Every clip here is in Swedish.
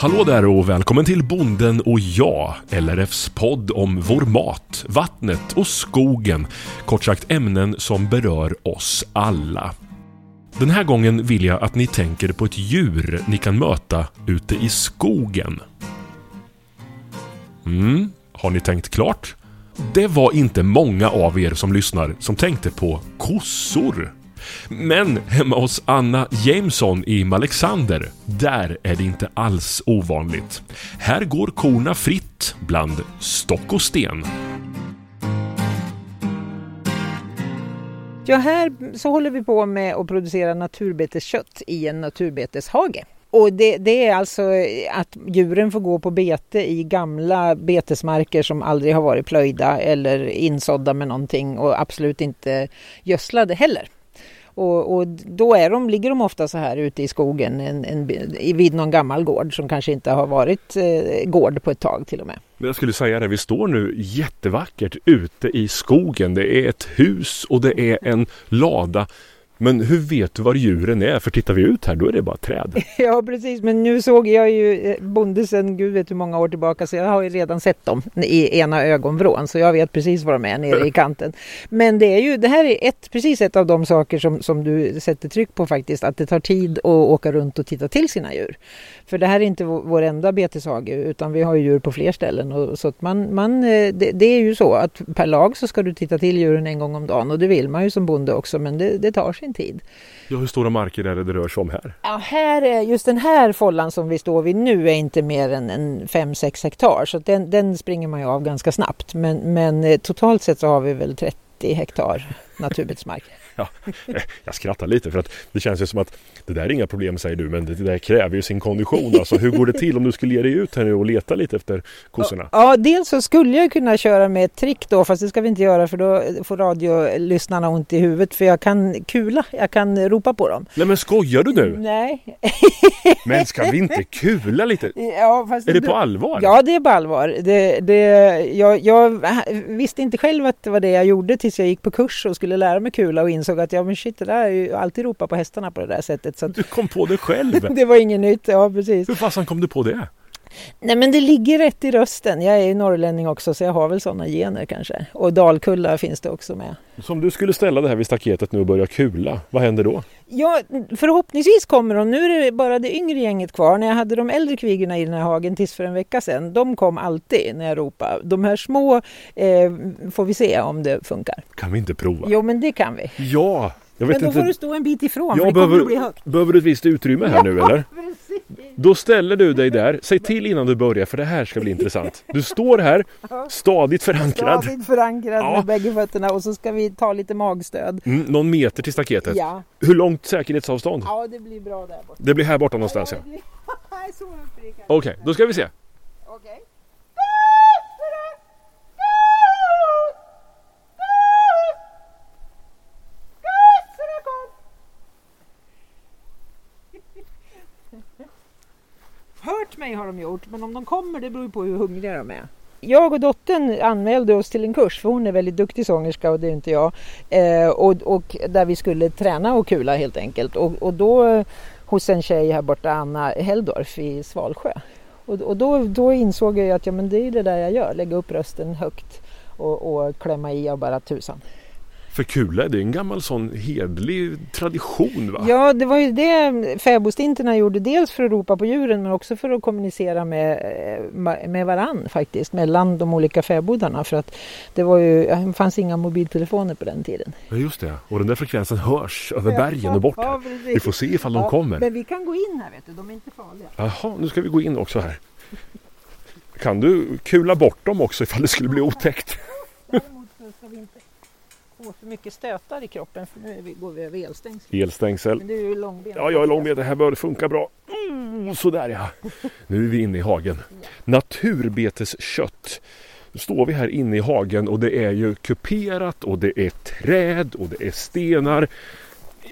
Hallå där och välkommen till Bonden och jag, LRFs podd om vår mat, vattnet och skogen. Kort sagt ämnen som berör oss alla. Den här gången vill jag att ni tänker på ett djur ni kan möta ute i skogen. Mm, har ni tänkt klart? Det var inte många av er som lyssnar som tänkte på kossor. Men hemma hos Anna Jameson i Malexander, där är det inte alls ovanligt. Här går korna fritt bland stock och sten. Ja, här så håller vi på med att producera naturbeteskött i en naturbeteshage. Och det, det, är alltså att djuren får gå på bete i gamla betesmarker som aldrig har varit plöjda eller insådda med någonting och absolut inte gödslade heller. Och, och, då är de, ligger de ofta så här ute i skogen en, en, vid någon gammal gård som kanske inte har varit eh, gård på ett tag till och med. Jag skulle säga det, vi står nu jättevackert ute i skogen. Det är ett hus och det är en lada men hur vet du var djuren är? För tittar vi ut här då är det bara träd. Ja precis, men nu såg jag ju eh, bonde sedan gud vet hur många år tillbaka så jag har ju redan sett dem i ena ögonvrån så jag vet precis var de är nere i kanten. Men det är ju, det här är ett, precis ett av de saker som, som du sätter tryck på faktiskt, att det tar tid att åka runt och titta till sina djur. För det här är inte vår enda beteshage utan vi har ju djur på fler ställen. Och, så att man, man, eh, det, det, är ju så att per lag så ska du titta till djuren en gång om dagen och det vill man ju som bonde också men det, det tar sin tid. Ja, hur stora marker är det det rör sig om här? Ja, här är, just den här follan som vi står vid nu är inte mer än, än 5-6 hektar så den, den springer man ju av ganska snabbt. Men, men eh, totalt sett så har vi väl 30 hektar naturbetesmark. Ja, jag skrattar lite för att det känns ju som att det där är inga problem säger du men det där kräver ju sin kondition. Alltså, hur går det till om du skulle ge dig ut här nu och leta lite efter kossorna? Ja, dels så skulle jag kunna köra med ett trick då fast det ska vi inte göra för då får radiolyssnarna ont i huvudet för jag kan kula, jag kan ropa på dem. Nej men skojar du nu? Nej. men ska vi inte kula lite? Ja, fast är det på allvar? Ja det är på allvar. Det, det, jag, jag visste inte själv att det var det jag gjorde tills jag gick på kurs och skulle lära mig kula och insåg att ja men shit det där är ju alltid ropa på hästarna på det där sättet. Så att... Du kom på det själv? det var inget nytt, ja precis. Hur fasen kom du på det? Nej men det ligger rätt i rösten. Jag är ju norrlänning också så jag har väl sådana gener kanske. Och dalkulla finns det också med. Så om du skulle ställa det här vid staketet nu och börja kula, vad händer då? Ja, förhoppningsvis kommer de. Nu är det bara det yngre gänget kvar. När jag hade de äldre kvigorna i den här hagen tills för en vecka sedan, de kom alltid när jag ropade. De här små eh, får vi se om det funkar. Kan vi inte prova? Jo, men det kan vi. Ja! Jag men då inte. får du stå en bit ifrån, ja, för det behöver, kommer att bli högt. Behöver du ett visst utrymme här ja, nu eller? Då ställer du dig där, säg till innan du börjar för det här ska bli intressant. Du står här, stadigt förankrad. Stadigt förankrad ja. med bägge fötterna och så ska vi ta lite magstöd. Mm, någon meter till staketet. Ja. Hur långt säkerhetsavstånd? Ja, det blir bra där borta. Det blir här borta någonstans ja. Okej, okay, då ska vi se. Okay hört mig har de gjort, men om de kommer det beror på hur hungriga de är. Jag och dottern anmälde oss till en kurs, för hon är väldigt duktig sångerska och det är inte jag. Eh, och, och, där vi skulle träna och kula helt enkelt. Och, och då hos en tjej här borta, Anna Heldorf i Svalsjö. Och, och då, då, insåg jag att ja, men det är det där jag gör, lägga upp rösten högt och, och klämma i av bara tusan. För kula, det är en gammal sån hedlig tradition va? Ja, det var ju det fäbodstinterna gjorde. Dels för att ropa på djuren men också för att kommunicera med, eh, med varann faktiskt. Mellan de olika fäbodarna. För att det, var ju, det fanns inga mobiltelefoner på den tiden. Ja just det, och den där frekvensen hörs över ja, bergen och bort ja, Vi får se ifall de kommer. Men vi kan gå in här vet du, de är inte farliga. Jaha, nu ska vi gå in också här. Kan du kula bort dem också ifall det skulle bli otäckt? Däremot så ska vi inte få för mycket stötar i kroppen för nu vi, går vi över elstängsel. Elstängsel. Men du är ju långben. Ja, jag är långben. Det här bör funka bra. Mm, sådär ja. Nu är vi inne i hagen. Ja. Naturbeteskött. Nu står vi här inne i hagen och det är ju kuperat och det är träd och det är stenar.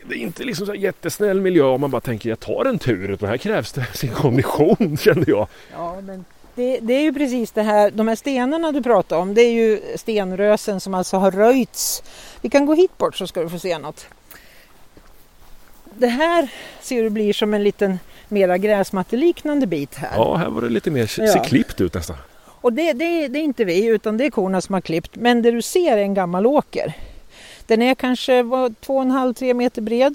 Det är inte liksom så jättesnäll miljö om man bara tänker jag tar en tur. Utan här krävs det sin kondition kände jag. Ja, men det, det, är ju precis det här, de här stenarna du pratar om, det är ju stenrösen som alltså har röjts. Vi kan gå hit bort så ska du få se något. det här ser du blir som en liten mera gräsmatteliknande bit här. Ja, här var det lite mer, Ja. ser klippt ut nästan. Och det, det, det är inte vi utan det är korna som har klippt. Men det du ser är en gammal åker. Den är kanske 2,5-3 meter bred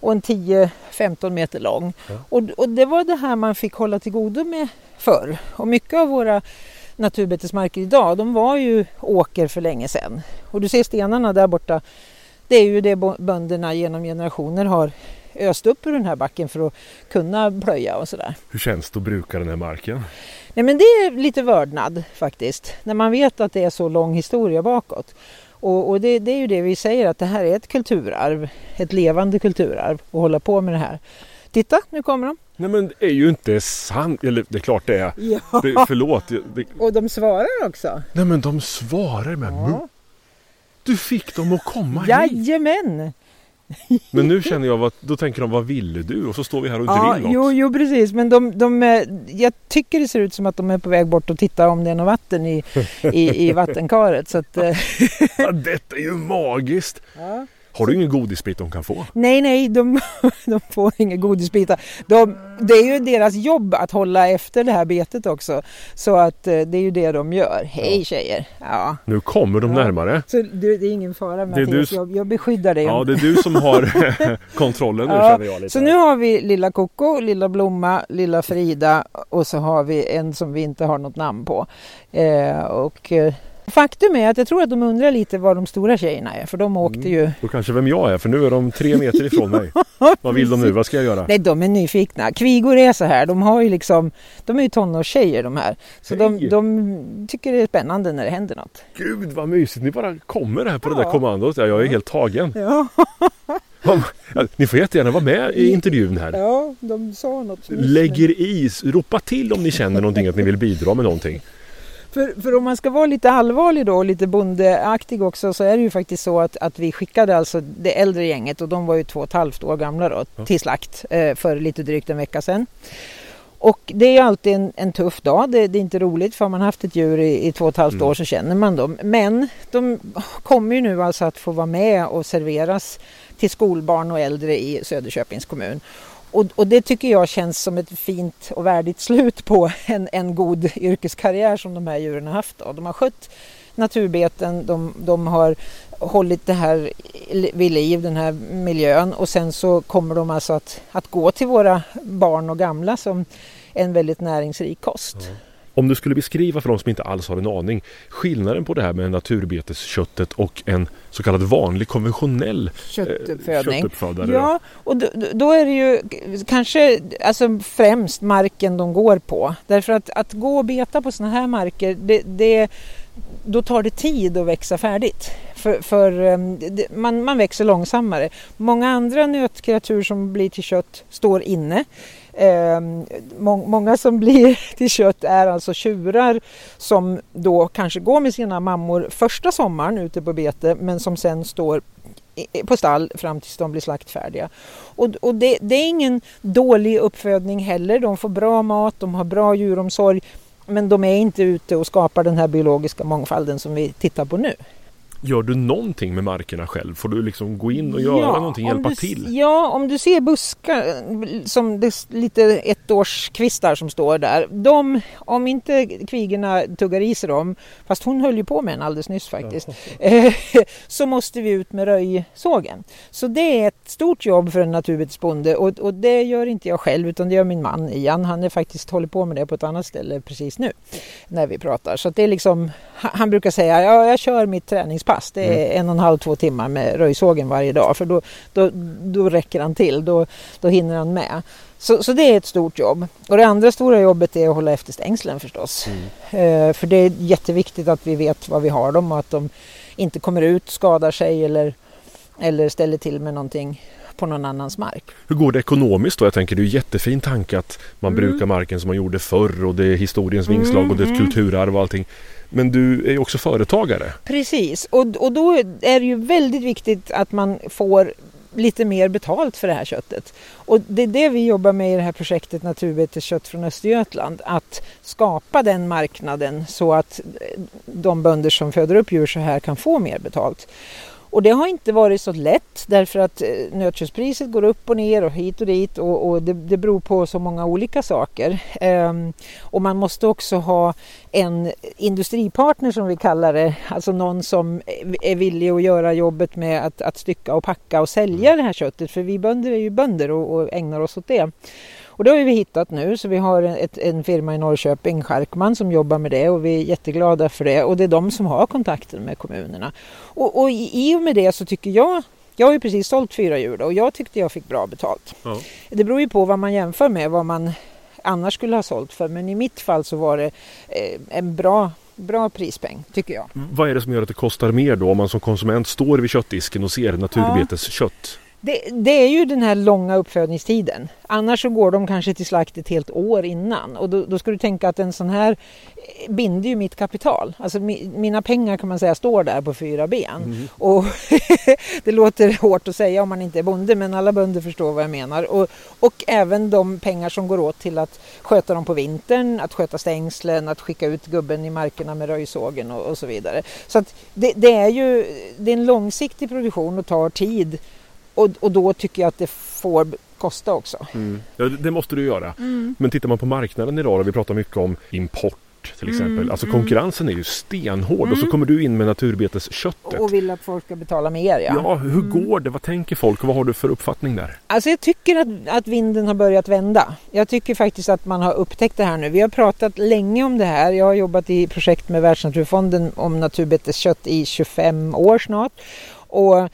och en 10-15 meter lång. Ja. Och, och det var det här man fick hålla till godo med förr. Och mycket av våra naturbetesmarker idag, de var ju åker för länge sedan. Och du ser stenarna där borta. Det är ju det bönderna genom generationer har öst upp ur den här backen för att kunna plöja och sådär. Hur känns det att bruka den här marken? Nej men det är lite vördnad faktiskt. När man vet att det är så lång historia bakåt. Och, och det, det är ju det vi säger att det här är ett kulturarv. Ett levande kulturarv att hålla på med det här. Titta, nu kommer de. Nej men det är ju inte sant. Eller det är klart det är. Ja. Det, förlåt. Det, Och de svarar också. nej men de svarar med. Ja. Du fick dem att komma hit. Jajamän! Men nu känner jag att då tänker de vad ville du? Och så står vi här och Ja, drill något. jo, jo precis, men de, de, är- jag tycker det ser ut som att de är på väg bort och tittar om det är något vatten i, i, i vattenkaret. Så att, eh, Ja, detta är ju magiskt. ja. Har du ingen godisbit de kan få? Nej, nej, de, de får inga godisbitar. De, det är ju deras jobb att hålla efter det här betet också. Så att eh, det är ju det de gör. Hej Ja. tjejer! Ja. Nu kommer de Ja. närmare. Så det, det är ingen fara Mattias, du- jag, jag beskyddar dig. Ja, det är du som har kontrollen nu Ja, jag lite. Så nu har vi lilla Koko, lilla Blomma, lilla Frida och så har vi en som vi inte har något namn på. Eh, och, eh, faktum är att jag tror att de undrar lite var de stora tjejerna är för de åkte Mm. ju Då kanske vem jag är för nu är de tre meter ifrån mig. Vad vill de nu? Vad ska jag göra? Nej, de är nyfikna. Kvigor är så här. De har ju liksom, de är ju tonårstjejer de här. Så de, de tycker det är spännande när det händer något. Gud vad mysigt. Ni bara kommer här på det Ja. där kommandot. Ja, jag är helt tagen. Ja, Ni får jättegärna vara med i intervjun här. ja de sa något. Lägger i, ropa till om ni känner någonting att ni vill bidra med någonting. För, för om man ska vara lite allvarlig då och lite bondeaktig också så är det ju faktiskt så att, att vi skickade alltså det äldre gänget och de var ju två och ett halvt år gamla då Ja. till slakt eh, för lite drygt en vecka sedan. Och det är ju alltid en, en tuff dag. Det, det är inte roligt för har man haft ett djur i, i två och ett halvt Mm. år så känner man dem. Men de kommer ju nu alltså att få vara med och serveras till skolbarn och äldre i Söderköpings kommun. Och, och det tycker jag känns som ett fint och värdigt slut på en, en god yrkeskarriär som de här djuren har haft. Då. De har skött naturbeten, de, de har hållit det här vid liv, den här miljön och sen så kommer de alltså att, att gå till våra barn och gamla som en väldigt näringsrik kost. Mm. Om du skulle beskriva för de som inte alls har en aning skillnaden på det här med naturbetesköttet och en så kallad vanlig konventionell eh, Köttuppfödning. köttuppfödare. Ja, och då, då är det ju kanske alltså främst marken de går på. Därför att, att gå och beta på sådana här marker, det, det, då tar det tid att växa färdigt. För, för det, man, man växer långsammare. Många andra nötkreatur som blir till kött står inne. Eh, må, många som blir till kött är alltså tjurar som då kanske går med sina mammor första sommaren ute på bete men som sen står på stall fram tills de blir slaktfärdiga. Och, och det, det är ingen dålig uppfödning heller. De får bra mat, de har bra djuromsorg. Men de är inte ute och skapar den här biologiska mångfalden som vi tittar på nu. Gör du någonting med markerna själv? Får du liksom gå in och göra någonting, om hjälpa du, till? Ja, om du ser buskar som det lite ettårskvistar som står där. De, om inte kvigorna tuggar i sig dem, fast hon höll ju på med en alldeles nyss faktiskt, eh, så måste vi ut med röjsågen. Så det är ett stort jobb för en naturbetesbonde och, och det gör inte jag själv utan det gör min man Ian. Han är faktiskt håller på med det på ett annat ställe precis nu när vi pratar. Så det är liksom, han han brukar säga ja, jag kör mitt träningspass. Det är en och en halv, två timmar med röjsågen varje dag för då, då, då räcker han till. Då, då hinner han med. Så, så det är ett stort jobb. Och det andra stora jobbet är att hålla efter stängslen förstås. Eh, för det är jätteviktigt att vi vet var vi har dem och att de inte kommer ut, skadar sig eller, eller ställer till med någonting på någon annans mark. Hur går det ekonomiskt då? Jag tänker det är en jättefin tanke att man Mm. brukar marken som man gjorde förr och det är historiens vingslag och det är ett Mm, mm. kulturarv och allting. Men du är ju också företagare. Precis, och, och då är det ju väldigt viktigt att man får lite mer betalt för det här köttet. Och det är det vi jobbar med i det här projektet Naturbeteskött från Östergötland. Att skapa den marknaden så att de bönder som föder upp djur så här kan få mer betalt. Och det har inte varit så lätt därför att eh, nötköttspriset går upp och ner och hit och dit och, och det, det beror på så många olika saker. Um, och man måste också ha en industripartner som vi kallar det, alltså någon som är villig att göra jobbet med att, att stycka och packa och sälja det här köttet för vi bönder är ju bönder och, och ägnar oss åt det. Och det har vi hittat nu så vi har ett, en firma i Norrköping, Charkman, som jobbar med det och vi är jätteglada för det och det är de som har kontakten med kommunerna. Och, och i och med det så tycker jag jag har ju precis sålt fyra djur och jag tyckte jag fick bra betalt. Ja. Det beror ju på vad man jämför med, vad man annars skulle ha sålt för. Men i mitt fall så var det eh, en bra bra prispeng tycker jag. Vad är det som gör att det kostar mer då om man som konsument står vid köttdisken och ser naturbeteskött? Ja. Det, det, är ju den här långa uppfödningstiden. Annars så går de kanske till slakt ett helt år innan och då, då ska du tänka att en sån här binder ju mitt kapital. Alltså mi, mina pengar kan man säga står där på fyra ben. Mm. Och det låter hårt att säga om man inte är bonde men alla bönder förstår vad jag menar. Och, och även de pengar som går åt till att sköta dem på vintern, att sköta stängslen, att skicka ut gubben i markerna med röjsågen och, och så vidare. Så det, det, är ju det är en långsiktig produktion och tar tid och, och då tycker jag att det får kosta också. Mm. Ja, det måste du göra. Mm. Men tittar man på marknaden idag, och vi pratar mycket om import till mm, exempel. Mm, alltså konkurrensen är ju stenhård mm. och så mm. kommer du in med naturbetesköttet. Och vill att folk ska betala mer ja. Ja, hur mm. går det? Vad tänker folk och vad har du för uppfattning där? Alltså jag tycker att, att vinden har börjat vända. Jag tycker faktiskt att man har upptäckt det här nu. Vi har pratat länge om det här. Jag har jobbat i projekt med Världsnaturfonden om naturbeteskött i 25 år snart. Och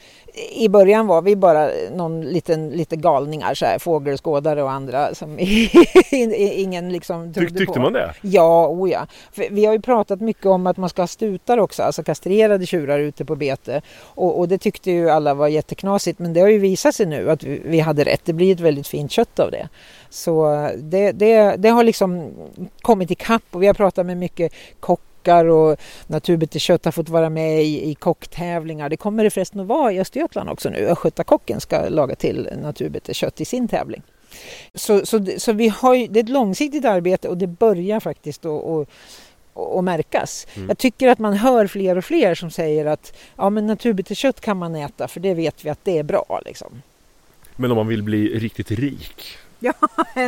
i början var vi bara någon liten, lite galningar, så här, fågelskådare och andra som ingen liksom trodde Tyck, tyckte på. man det? Ja, oh ja. För vi har ju pratat mycket om att man ska ha stutar också, alltså kastrerade tjurar ute på bete. Och, och, det tyckte ju alla var jätteknasigt, men det har ju visat sig nu att vi, vi hade rätt. Det blir ett väldigt fint kött av det. Så det, det, det har liksom kommit ikapp och vi har pratat med mycket kock kockar och Naturbete har fått vara med i, i kocktävlingar. Det kommer det förresten att vara i Östergötland också nu. Östgötakocken ska laga till Naturbete i sin tävling. Så, så, så vi har ju, det är ett långsiktigt arbete och det börjar faktiskt att och märkas. Mm. Jag tycker att man hör fler och fler som säger att ja, men naturbeteskött kan man äta för det vet vi att det är bra. Liksom. Men om man vill bli riktigt rik Ja,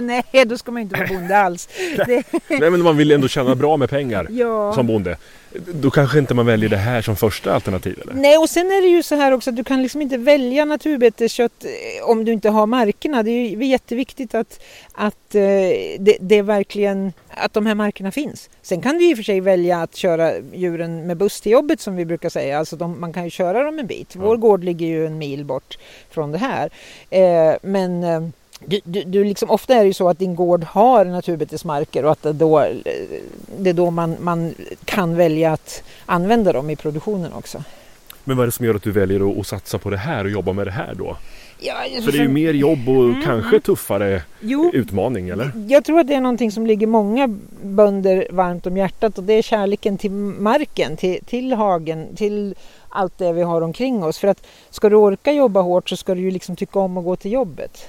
nej, då ska man inte vara bonde alls. nej, men man vill ändå tjäna bra med pengar ja. som bonde. Då kanske inte man väljer det här som första alternativ? Eller? Nej, och sen är det ju så här också att du kan liksom inte välja naturbeteskött eh, om du inte har markerna. Det är ju jätteviktigt att, att, eh, det, det verkligen, att de här markerna finns. Sen kan du i och för sig välja att köra djuren med buss till jobbet som vi brukar säga. Alltså de, man kan ju köra dem en bit. Vår ja. gård ligger ju en mil bort från det här. Eh, men du, du, du liksom, ofta är det ju så att din gård har naturbetesmarker och att det, då, det är då man, man kan välja att använda dem i produktionen också. Men vad är det som gör att du väljer att, satsa på det här och jobba med det här då? Ja, För det är ju mer jobb och mm, kanske tuffare jo, utmaning eller? Jag tror att det är någonting som ligger många bönder varmt om hjärtat och det är kärleken till marken, till, till hagen, till allt det vi har omkring oss. För att ska du orka jobba hårt så ska du ju liksom tycka om att gå till jobbet.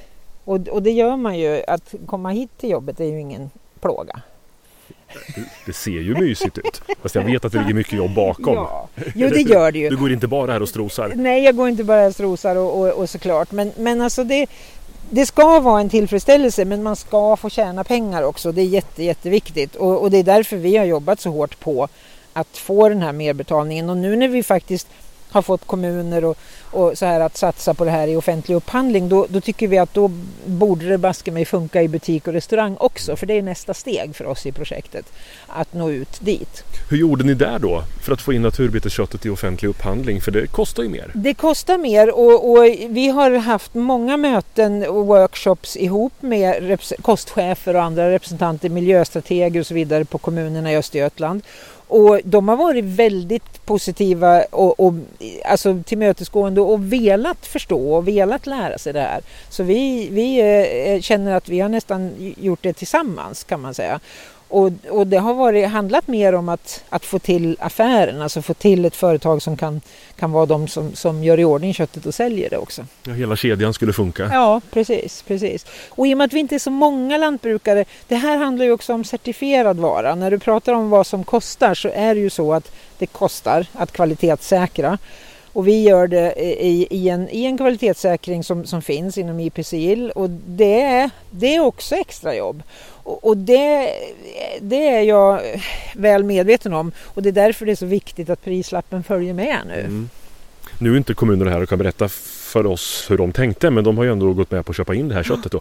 Och, och det gör man ju, att komma hit till jobbet är ju ingen plåga. Det ser ju mysigt ut. Fast jag vet att det ligger mycket jobb bakom. Ja, jo det gör det ju. Du går inte bara här och strosar. Nej, jag går inte bara här och strosar och, och, och såklart. Men, men alltså det, det ska vara en tillfredsställelse men man ska få tjäna pengar också. Det är jätte, jätteviktigt och, och det är därför vi har jobbat så hårt på att få den här merbetalningen. Och nu när vi faktiskt har fått kommuner och, och så här att satsa på det här i offentlig upphandling då, då tycker vi att då borde det baske mig funka i butik och restaurang också för det är nästa steg för oss i projektet att nå ut dit. Hur gjorde ni där då för att få in naturbetesköttet i offentlig upphandling för det kostar ju mer? Det kostar mer och, och vi har haft många möten och workshops ihop med kostchefer och andra representanter, miljöstrateger och så vidare på kommunerna i Östergötland och de har varit väldigt positiva och, och alltså tillmötesgående och velat förstå och velat lära sig det här. Så vi, vi eh, känner att vi har nästan gjort det tillsammans kan man säga. Och, och, det har varit, handlat mer om att, att få till affären, alltså få till ett företag som kan, kan vara de som, som gör i ordning köttet och säljer det också. Ja, hela kedjan skulle funka. Ja, precis, precis. Och i och med att vi inte är så många lantbrukare, det här handlar ju också om certifierad vara. När du pratar om vad som kostar så är det ju så att det kostar att kvalitetssäkra. Och vi gör det i, i, en, i en kvalitetssäkring som, som finns inom IPCIL och det är, det är också extrajobb. Och, och det, det är jag väl medveten om och det är därför det är så viktigt att prislappen följer med nu. Mm. Nu är inte kommunerna här och kan berätta för oss hur de tänkte men de har ju ändå gått med på att köpa in det här köttet. Då.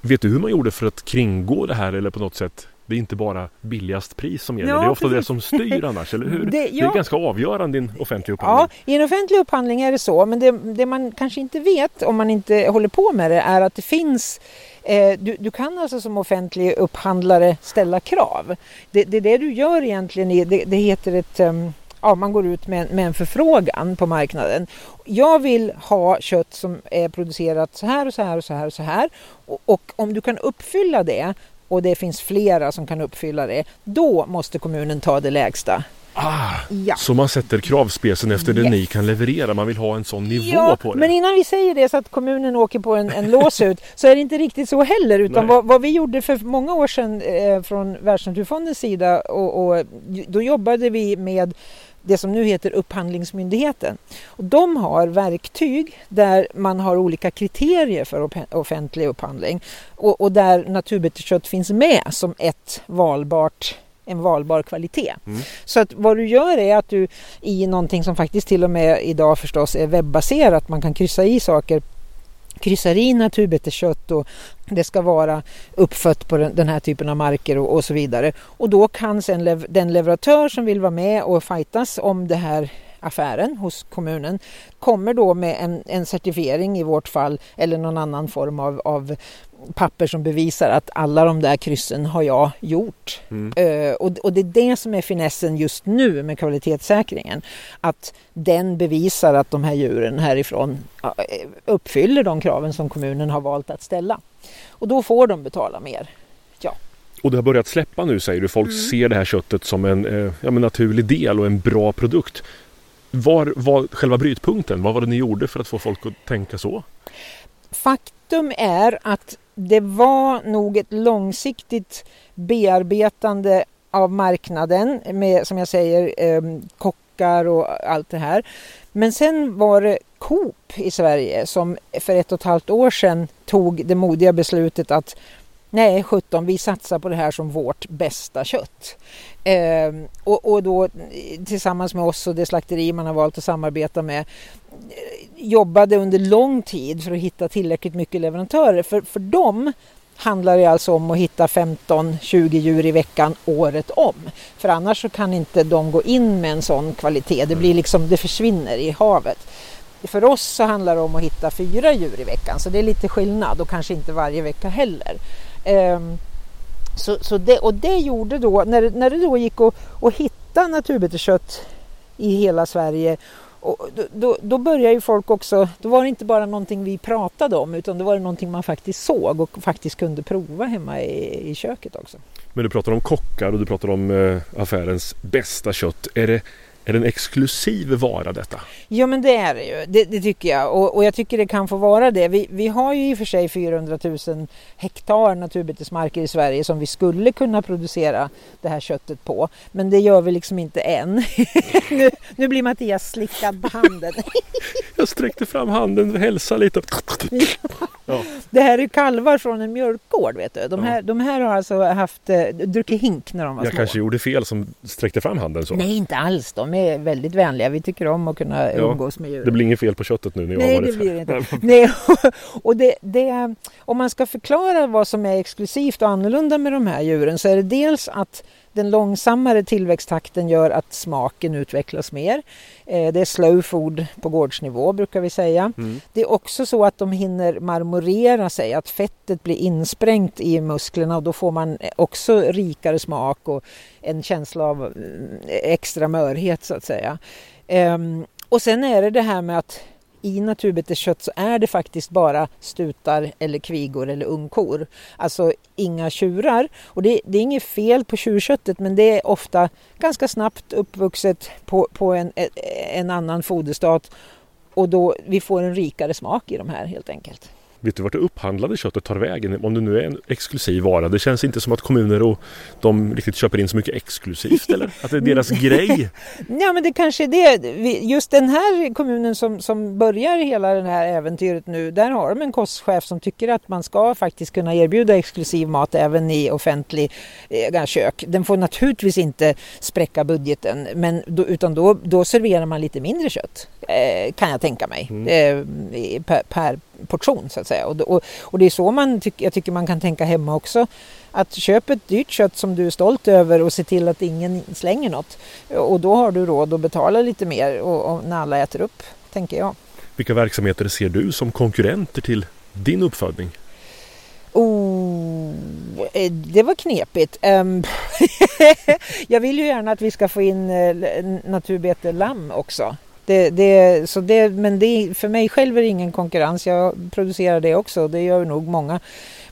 Vet du hur man gjorde för att kringgå det här eller på något sätt det är inte bara billigast pris som gäller. Ja, det är ofta precis. det som styr annars, eller hur? Det, ja. det är ganska avgörande i en offentlig upphandling. Ja, i en offentlig upphandling är det så. Men det, det, man kanske inte vet om man inte håller på med det är att det finns eh, du, du, kan alltså som offentlig upphandlare ställa krav. Det, det är det du gör egentligen. Det, det heter ett um, ja, man går ut med, med en förfrågan på marknaden. Jag vill ha kött som är producerat så här och så här och så här och så här. Och, och om du kan uppfylla det och det finns flera som kan uppfylla det, då måste kommunen ta det lägsta. Ah, ja. Så man sätter kravspecen efter det yes. ni kan leverera, man vill ha en sån nivå ja, på det. Men innan vi säger det så att kommunen åker på en, en låsut så är det inte riktigt så heller utan vad, vad, vi gjorde för många år sedan eh, från Världsnaturfondens sida och, och då jobbade vi med det som nu heter Upphandlingsmyndigheten. Och de har verktyg där man har olika kriterier för offentlig upphandling och, och där naturbeteskött finns med som ett valbart en valbar kvalitet. Mm. Så att vad du gör är att du i någonting som faktiskt till och med idag förstås är webbaserat, man kan kryssa i saker kryssar i naturbeteskött och det ska vara uppfött på den, här typen av marker och, och så vidare. Och då kan sen lev, den leverantör som vill vara med och fightas om det här affären hos kommunen kommer då med en, en certifiering i vårt fall eller någon annan form av, av papper som bevisar att alla de där kryssen har jag gjort. Mm. Uh, och, och, det är det som är finessen just nu med kvalitetssäkringen. Att den bevisar att de här djuren härifrån uh, uppfyller de kraven som kommunen har valt att ställa. Och då får de betala mer. Ja. Och det har börjat släppa nu säger du. Folk mm. ser det här köttet som en eh, ja, naturlig del och en bra produkt. Var var själva brytpunkten? Vad var det ni gjorde för att få folk att tänka så? Faktum är att det var nog ett långsiktigt bearbetande av marknaden med, som jag säger, eh, kockar och allt det här. Men sen var det Coop i Sverige som för ett och ett halvt år sedan tog det modiga beslutet att Nej, 17, vi satsar på det här som vårt bästa kött. Eh, och, och, då tillsammans med oss och det slakteri man har valt att samarbeta med eh, jobbade under lång tid för att hitta tillräckligt mycket leverantörer. För, för dem handlar det alltså om att hitta 15-20 djur i veckan året om. För annars så kan inte de gå in med en sån kvalitet. Det, blir liksom, det försvinner i havet. För oss så handlar det om att hitta fyra djur i veckan så det är lite skillnad och kanske inte varje vecka heller. Ehm, så, så det, och det gjorde då, när, när det då gick att, att hitta naturbeteskött i hela Sverige och då, då, då började ju folk också, då var det inte bara någonting vi pratade om utan då var det någonting man faktiskt såg och faktiskt kunde prova hemma i, i köket också. Men du pratar om kockar och du pratar om eh, affärens bästa kött. Är det är det en exklusiv vara detta? Ja men det är det ju, det, det tycker jag och, och, jag tycker det kan få vara det. Vi, vi har ju i och för sig 400 000 hektar naturbetesmarker i Sverige som vi skulle kunna producera det här köttet på. Men det gör vi liksom inte än. nu, nu blir Mattias slickad på handen. jag sträckte fram handen och hälsade lite. Ja. Det här är kalvar från en mjölkgård vet du. De här, ja. de här har alltså haft, eh, druckit hink när de var jag små. Jag kanske gjorde fel som sträckte fram handen så. Nej inte alls, de är väldigt vänliga. Vi tycker om att kunna ja. umgås med djur. Det blir inget fel på köttet nu när jag Nej, har varit det blir det inte. Nej, och det, det, om man ska förklara vad som är exklusivt och annorlunda med de här djuren så är det dels att den långsammare tillväxttakten gör att smaken utvecklas mer. Eh, det är slow food på gårdsnivå brukar vi säga. Mm. Det är också så att de hinner marmorera sig, att fettet blir insprängt i musklerna och då får man också rikare smak och en känsla av eh, extra mörhet så att säga. Ehm, och sen är det det här med att i naturbeteskött så är det faktiskt bara stutar eller kvigor eller ungkor. Alltså inga tjurar. Och det, det, är inget fel på tjurköttet men det är ofta ganska snabbt uppvuxet på, på en, e, en annan foderstat och då vi får en rikare smak i de här helt enkelt. Vet du vart det upphandlade köttet tar vägen? Om det nu är en exklusiv vara. Det känns inte som att kommuner och de riktigt köper in så mycket exklusivt eller? Att det är deras grej? Ja men det kanske är det. Just den här kommunen som, som börjar hela det här äventyret nu. Där har de en kostchef som tycker att man ska faktiskt kunna erbjuda exklusiv mat även i offentlig eh, kök. Den får naturligtvis inte spräcka budgeten men då, utan då, då serverar man lite mindre kött. Eh, kan jag tänka mig. Mm. Eh, per, per portion så att säga. Och, och, och det är så man tyck, jag tycker man kan tänka hemma också. Att köpa ett dyrt kött som du är stolt över och se till att ingen slänger något. Och då har du råd att betala lite mer och, och när alla äter upp, tänker jag. Vilka verksamheter ser du som konkurrenter till din uppfödning? Oh, eh, det var knepigt. Um, jag vill ju gärna att vi ska få in uh, naturbete lamm också. Det, det, så det, men det, för mig själv är det ingen konkurrens. Jag producerar det också. Det gör nog många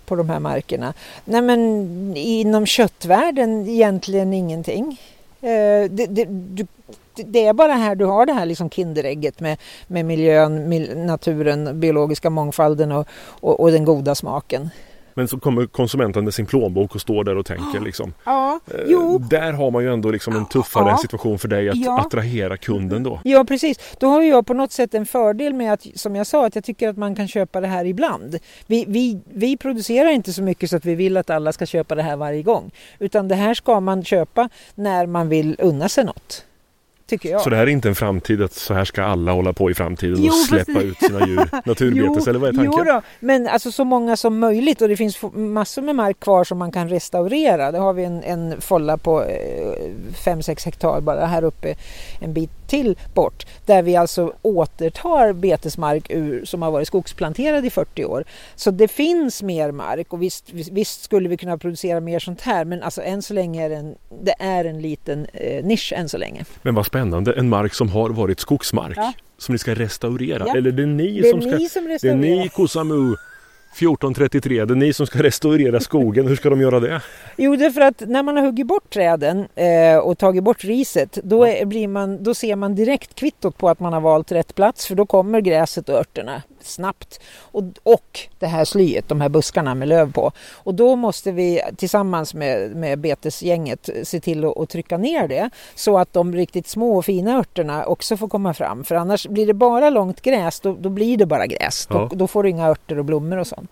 på de här markerna. Nej men inom köttvärlden egentligen ingenting. Eh, det, det, du, det är bara här du har det här liksom kinderägget med, med miljön, naturen, biologiska mångfalden och, och, och den goda smaken. Men så kommer konsumenten med sin plånbok och står där och tänker liksom. Ja, eh, jo. Där har man ju ändå liksom en tuffare ja. situation för dig att ja. attrahera kunden då. Ja precis. Då har jag på något sätt en fördel med att, som jag sa, att jag tycker att man kan köpa det här ibland. Vi, vi, vi producerar inte så mycket så att vi vill att alla ska köpa det här varje gång. Utan det här ska man köpa när man vill unna sig något. Tycker jag. Så det här är inte en framtid att så här ska alla hålla på i framtiden jo, och släppa ut sina djur naturbetes jo, eller vad är tanken? Jo då, men alltså så många som möjligt och det finns massor med mark kvar som man kan restaurera. Det har vi en, en folla på 5-6 eh, hektar bara här uppe en bit till bort där vi alltså återtar betesmark ur, som har varit skogsplanterad i 40 år. Så det finns mer mark och visst, visst skulle vi kunna producera mer sånt här men alltså än så länge är det en, det är en liten eh, nisch än så länge. Men vad spännande, en mark som har varit skogsmark ja. som ni ska restaurera. Ja. Eller det är ni det är som ska... Ni som. Det är ni Kosamu 1433, det är ni som ska restaurera skogen. Hur ska de göra det? Jo, det är för att när man har huggit bort träden eh, och tagit bort riset då, är, blir man, då ser man direkt kvittot på att man har valt rätt plats för då kommer gräset och örterna snabbt. Och, och det här slyet, de här buskarna med löv på. Och då måste vi tillsammans med, med betesgänget se till att, att trycka ner det så att de riktigt små och fina örterna också får komma fram. För annars blir det bara långt gräs, då, då blir det bara gräs. Ja. Då, då får du inga örter och blommor och sånt.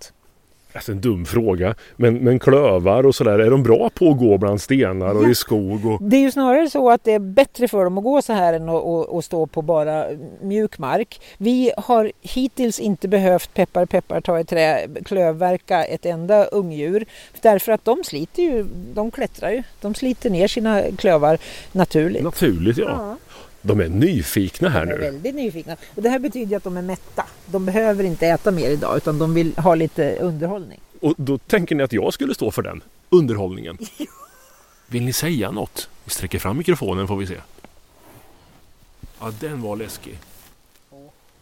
Alltså en dum fråga. Men, men klövar och sådär, är de bra på att gå bland stenar och ja. i skog? Och... Det är ju snarare så att det är bättre för dem att gå så här än att, att, att stå på bara mjuk mark. Vi har hittills inte behövt peppar peppar ta i trä klövverka ett enda ungdjur. Därför att de sliter ju, de klättrar ju. De sliter ner sina klövar naturligt. Naturligt ja. ja. De är nyfikna här nu. De är väldigt nyfikna. Och det här betyder att de är mätta. De behöver inte äta mer idag utan de vill ha lite underhållning. Och då tänker ni att jag skulle stå för den underhållningen? Vill ni säga något? Vi sträcker fram mikrofonen får vi se. Ja, den var läskig.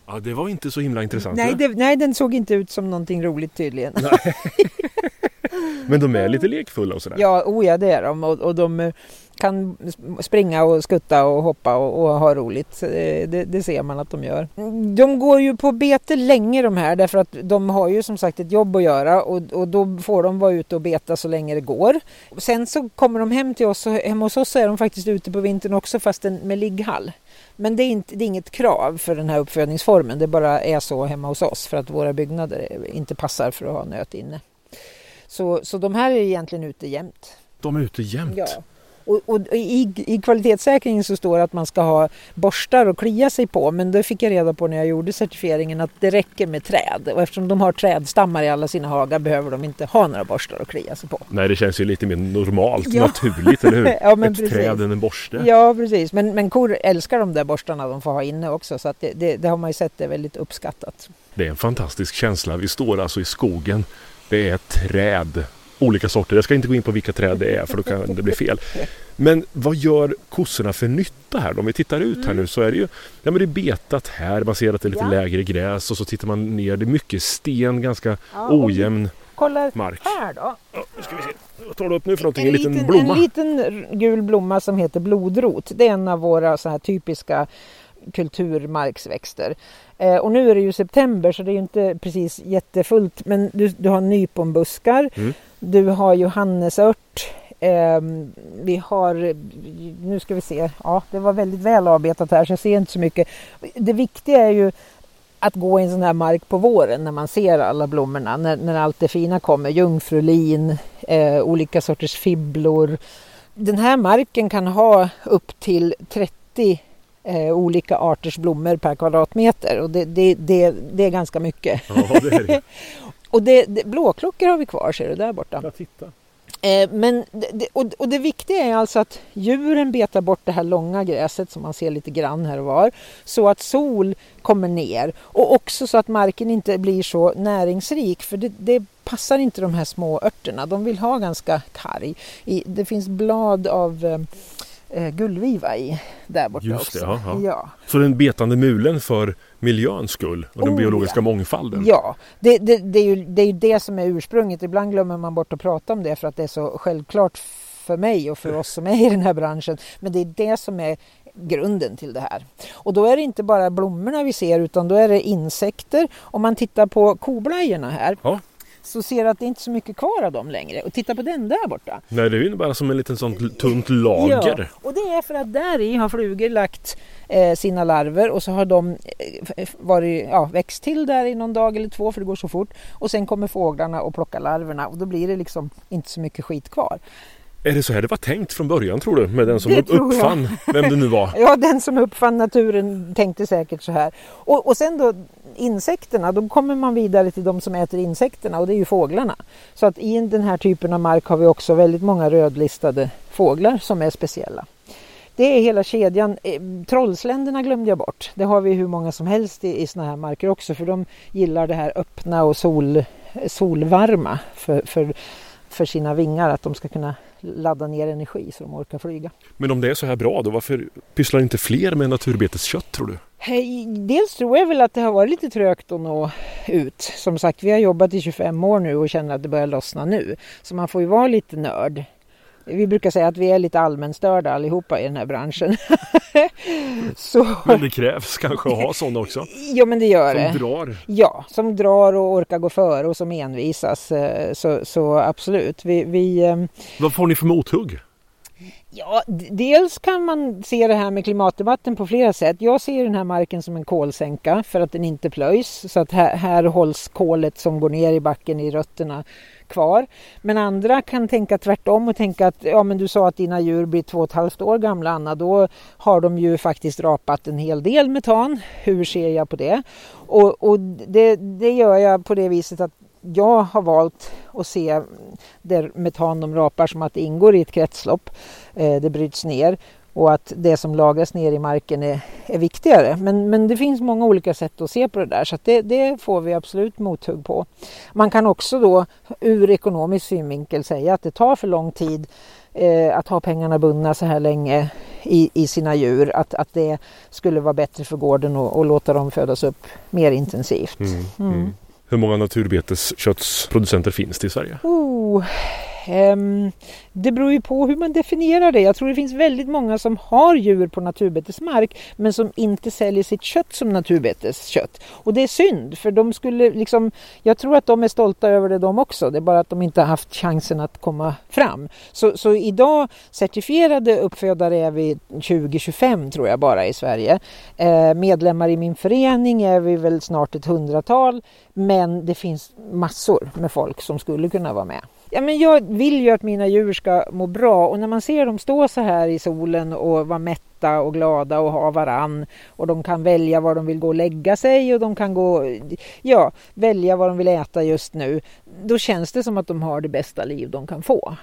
Ja, det var inte så himla intressant. Nej, det, nej den såg inte ut som någonting roligt tydligen. Men de är lite lekfulla och sådär? Ja, oh ja det är de. Och, och de kan springa och skutta och hoppa och, och ha roligt. Det, det, ser man att de gör. De går ju på bete länge de här därför att de har ju som sagt ett jobb att göra och, och då får de vara ute och beta så länge det går. Sen så kommer de hem till oss och hemma hos oss är de faktiskt ute på vintern också fast med ligghall. Men det är, inte, det är inget krav för den här uppfödningsformen. Det bara är så hemma hos oss för att våra byggnader inte passar för att ha nöt inne. Så, så de här är egentligen ute jämt. De är ute jämt? Ja. Och, och i, i, kvalitetssäkringen så står det att man ska ha borstar och klia sig på men det fick jag reda på när jag gjorde certifieringen att det räcker med träd och eftersom de har trädstammar i alla sina hagar behöver de inte ha några borstar att klia sig på. Nej det känns ju lite mer normalt, ja. naturligt eller hur? ja, men Ett precis. träd än en borste. Ja precis men, men kor älskar de där borstarna de får ha inne också så att det, det, det har man ju sett är väldigt uppskattat. Det är en fantastisk känsla. Vi står alltså i skogen. Det är träd olika sorter. Jag ska inte gå in på vilka träd det är för då kan det bli fel. Men vad gör kossorna för nytta här? Om vi tittar ut här nu så är det ju ja, men det betat här. Man ser att det är lite ja. lägre gräs och så tittar man ner. Det är mycket sten, ganska ja, ojämn kollar mark. här då. Ja, nu ska vi se. Vad tar du upp nu för någonting? En, en liten, blomma? En liten gul blomma som heter blodrot. Det är en av våra så här typiska kulturmarksväxter. Eh, och nu är det ju september så det är ju inte precis jättefullt men du, du har nyponbuskar, mm. Du har johannesört, eh, vi har, nu ska vi se, ja det var väldigt väl avbetat här så jag ser inte så mycket. Det viktiga är ju att gå i en sån här mark på våren när man ser alla blommorna, när, när allt det fina kommer, jungfrulin, eh, olika sorters fibblor. Den här marken kan ha upp till 30 eh, olika arters blommor per kvadratmeter och det, det, det, det är ganska mycket. Ja, är. och det, det, blåklockor har vi kvar ser du där borta. Ja, titta. Eh, men det, och, och, det viktiga är alltså att djuren betar bort det här långa gräset som man ser lite grann här och var. Så att sol kommer ner och också så att marken inte blir så näringsrik för det, det passar inte de här små örterna. De vill ha ganska karg. Det finns blad av eh, gullviva i där borta Just också. Det, ja, ja. Ja. Så den betande mulen för miljöns skull och den Oh, biologiska ja. mångfalden? Ja, det, det, det, är ju, det är ju det som är ursprunget. Ibland glömmer man bort att prata om det för att det är så självklart för mig och för oss som är i den här branschen. Men det är det som är grunden till det här. Och då är det inte bara blommorna vi ser utan då är det insekter. Om man tittar på koblajorna här Ja. Så ser du att det inte är så mycket kvar av dem längre. Och titta på den där borta. Nej, det är ju bara som en liten sånt tunt lager. Ja, och det är för att där i har flugor lagt eh, sina larver och så har de eh, varit, ja, växt till där i någon dag eller två för det går så fort. Och sen kommer fåglarna och plockar larverna och då blir det liksom inte så mycket skit kvar. Är det så här det var tänkt från början tror du? Med den som jag. uppfann vem det nu var? Ja, den som uppfann naturen tänkte säkert så här. Och, och sen då insekterna, då kommer man vidare till de som äter insekterna och det är ju fåglarna. Så att i den här typen av mark har vi också väldigt många rödlistade fåglar som är speciella. Det är hela kedjan. Eh, Trollsländerna glömde jag bort. Det har vi hur många som helst i, i såna här marker också för de gillar det här öppna och sol, solvarma för, för, för sina vingar att de ska kunna ladda ner energi så de orkar flyga. Men om det är så här bra då, varför pysslar inte fler med naturbeteskött tror du? Dels tror jag väl att det har varit lite trögt att nå ut. Som sagt, vi har jobbat i 25 år nu och känner att det börjar lossna nu. Så man får ju vara lite nörd. Vi brukar säga att vi är lite allmänstörda allihopa i den här branschen. Så, Men det krävs kanske att ha sådana också. ja men det gör det. Som drar. Ja, som drar och orkar gå före och som envisas. eh, Så, så absolut. Vi, vi, eh, Vad får ni för mothugg? Ja, dels kan man se det här med klimatdebatten på flera sätt. Jag ser den här marken som en kolsänka för att den inte plöjs. Så att här, här hålls kolet som går ner i backen i rötterna kvar. Men andra kan tänka tvärtom och tänka att ja, men du sa att dina djur blir två och ett halvt år gamla Anna. Då har de ju faktiskt rapat en hel del metan. Hur ser jag på det? Och, och det, det gör jag på det viset att jag har valt att se där metan de rapar som att det ingår i ett kretslopp. Eh, det bryts ner och att det som lagras ner i marken är, är viktigare. Men, men det finns många olika sätt att se på det där så att det, det får vi absolut mothugg på. Man kan också då ur ekonomisk synvinkel säga att det tar för lång tid eh, att ha pengarna bundna så här länge i, i sina djur. Att, att det skulle vara bättre för gården och, och låta dem födas upp mer intensivt. Mm. Mm. Hur många naturbetesköttsproducenter finns det i Sverige? Oh, Ehm, det beror ju på hur man definierar det. Jag tror det finns väldigt många som har djur på naturbetesmark men som inte säljer sitt kött som naturbeteskött. Och det är synd för de skulle liksom, jag tror att de är stolta över det de också. Det är bara att de inte har haft chansen att komma fram. Så, så idag certifierade uppfödare är vi 2025 tror jag bara i Sverige. Ehm, medlemmar i min förening är vi väl snart ett hundratal. Men det finns massor med folk som skulle kunna vara med. Ja, men jag vill ju att mina djur ska må bra och när man ser dem stå så här i solen och vara mätta och glada och ha varann och de kan välja var de vill gå och lägga sig och de kan gå, ja, välja vad de vill äta just nu. Då känns det som att de har det bästa liv de kan få.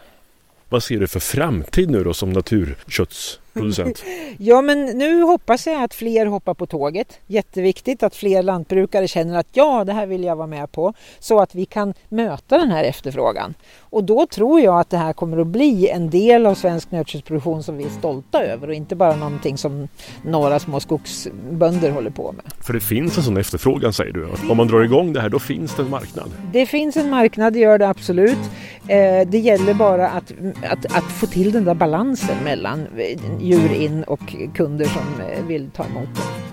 Vad ser du för framtid nu då som naturkötts naturköttsproducent? Ja, men nu hoppas jag att fler hoppar på tåget. Jätteviktigt att fler lantbrukare känner att ja, det här vill jag vara med på. Så att vi kan möta den här efterfrågan. Och då tror jag att det här kommer att bli en del av svensk nötköttsproduktion som vi är stolta över och inte bara någonting som några små skogsbönder håller på med. För det finns en sån efterfrågan säger du. Om man drar igång det här då finns det en marknad. Det finns en marknad, det gör det absolut. Eh, det gäller bara att, att, att få till den där balansen mellan djur in och kunder som eh, vill ta emot det.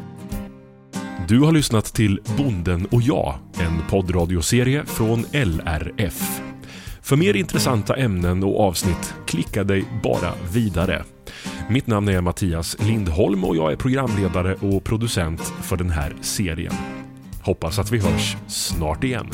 Du har lyssnat till Bonden och jag, en poddradioserie från LRF. För mer intressanta ämnen och avsnitt, klicka dig bara vidare. Mitt namn är Mattias Lindholm och jag är programledare och producent för den här serien. Hoppas att vi hörs snart igen.